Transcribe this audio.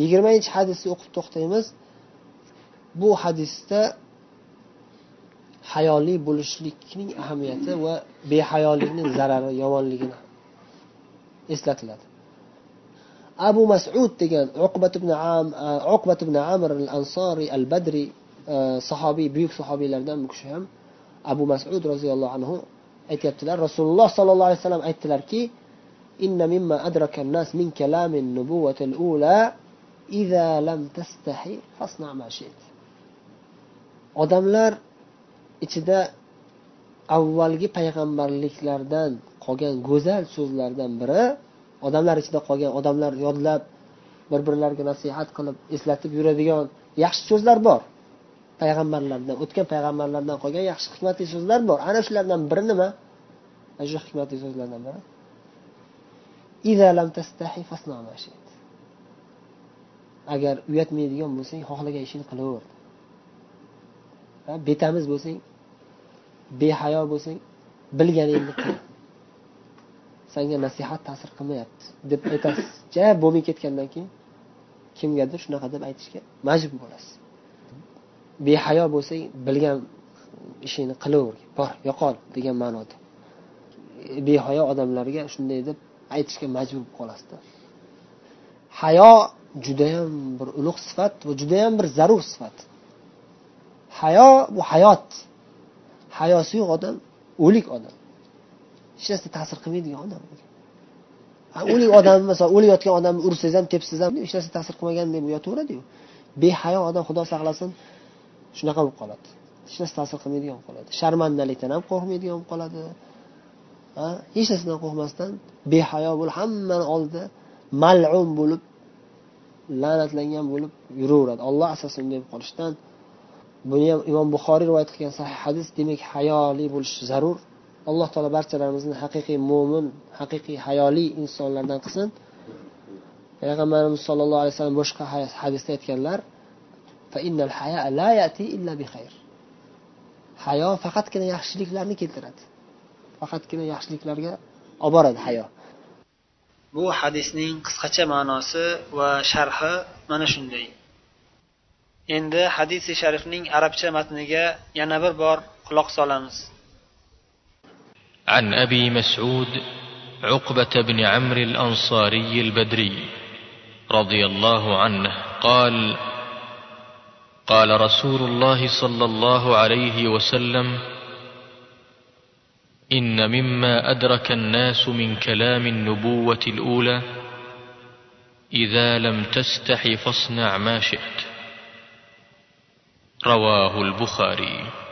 yigirmanchi hadisni o'qib to'xtaymiz bu hadisda hayoli bo'lishlikning ahamiyati va behayolikning zarari yomonligini eslatiladi abu masud degan uqbat ibn am uqbat ibn amr al ansoriy al badri sahobiy buyuk sahobiylardan bu kishi ham abu masud roziyallohu anhu aytyaptilar rasululloh sollallohu alayhi vasallam aytdilarki إن مما أدرك الناس من كلام النبوة الأولى odamlar ichida avvalgi payg'ambarliklardan qolgan go'zal so'zlardan biri odamlar ichida qolgan odamlar yodlab bir birlariga nasihat qilib eslatib yuradigan yaxshi so'zlar bor. Payg'ambarlardan o'tgan payg'ambarlardan qolgan yaxshi hikmatli so'zlar bor. Ana shulardan biri nima? Ana shu hikmatli so'zlardan biri. Agar uyatmaydigan bo'lsang xohlagan ishingni qilaver. Betamiz bo'lsang behayo bo'lsang bilganingni qil. Sanga nasihat ta'sir qilmayapti deb aytasiz. Ja bo'lmay ketgandan keyin kimgadir shunaqa deb aytishga majbur bo'lasiz. Behayo bo'lsang bilgan ishingni qilaver bor yo'qol degan ma'noda. Behayo odamlarga shunday deb aytishga majbur bo'lib qolasizda hayo judayam bir ulug' sifat va judayam bir zarur sifat. Hayo bu hayot. Hayosi yo'q odam o'lik odam. Hech narsa ta'sir qilmaydigan odam. O'lik odam masalan o'layotgan odamni ursangiz ham tepsangiz ham hech narsa ta'sir qilmagan deb yotaveradiyu. Behayo odam xudo saqlasin shunaqa bo'lib qoladi. Hech narsa ta'sir qilmaydigan bo'lib qoladi. Sharmandalikdan ham qo'rqmaydigan bo'lib qoladi. Hech narsadan qo'rqmasdan behayo bo'lib hammani oldida mal'un bo'lib la'natlangan bo'lib yuraveradi. Olloh asrasin unday bo'lib qolishdan buni ham imom buxoriy rivoyat qilgan sahih hadis demak hayoli bo'lish zarur. Alloh taolo barchalarimizni haqiqiy mo'min haqiqiy hayoli insonlardan qilsin. Payg'ambarimiz sollallohu alayhi vasallam boshqa hadisda aytganlar hayo faqatgina yaxshiliklarni keltiradi. Faqatgina yaxshiliklarga olib boradi hayo. bu hadisning qisqacha ma'nosi va sharhi mana shunday endi hadisi sharifning arabcha matniga yana bir bor quloq solamiz عن ابي مسعود عقبه بن عمرو الانصاري البدري رضي الله عنه قال قال رسول الله صلى الله عليه وسلم إن مما أدرك الناس من كلام النبوة الأولى إذا لم تستح فاصنع ما شئت. رواه البخاري.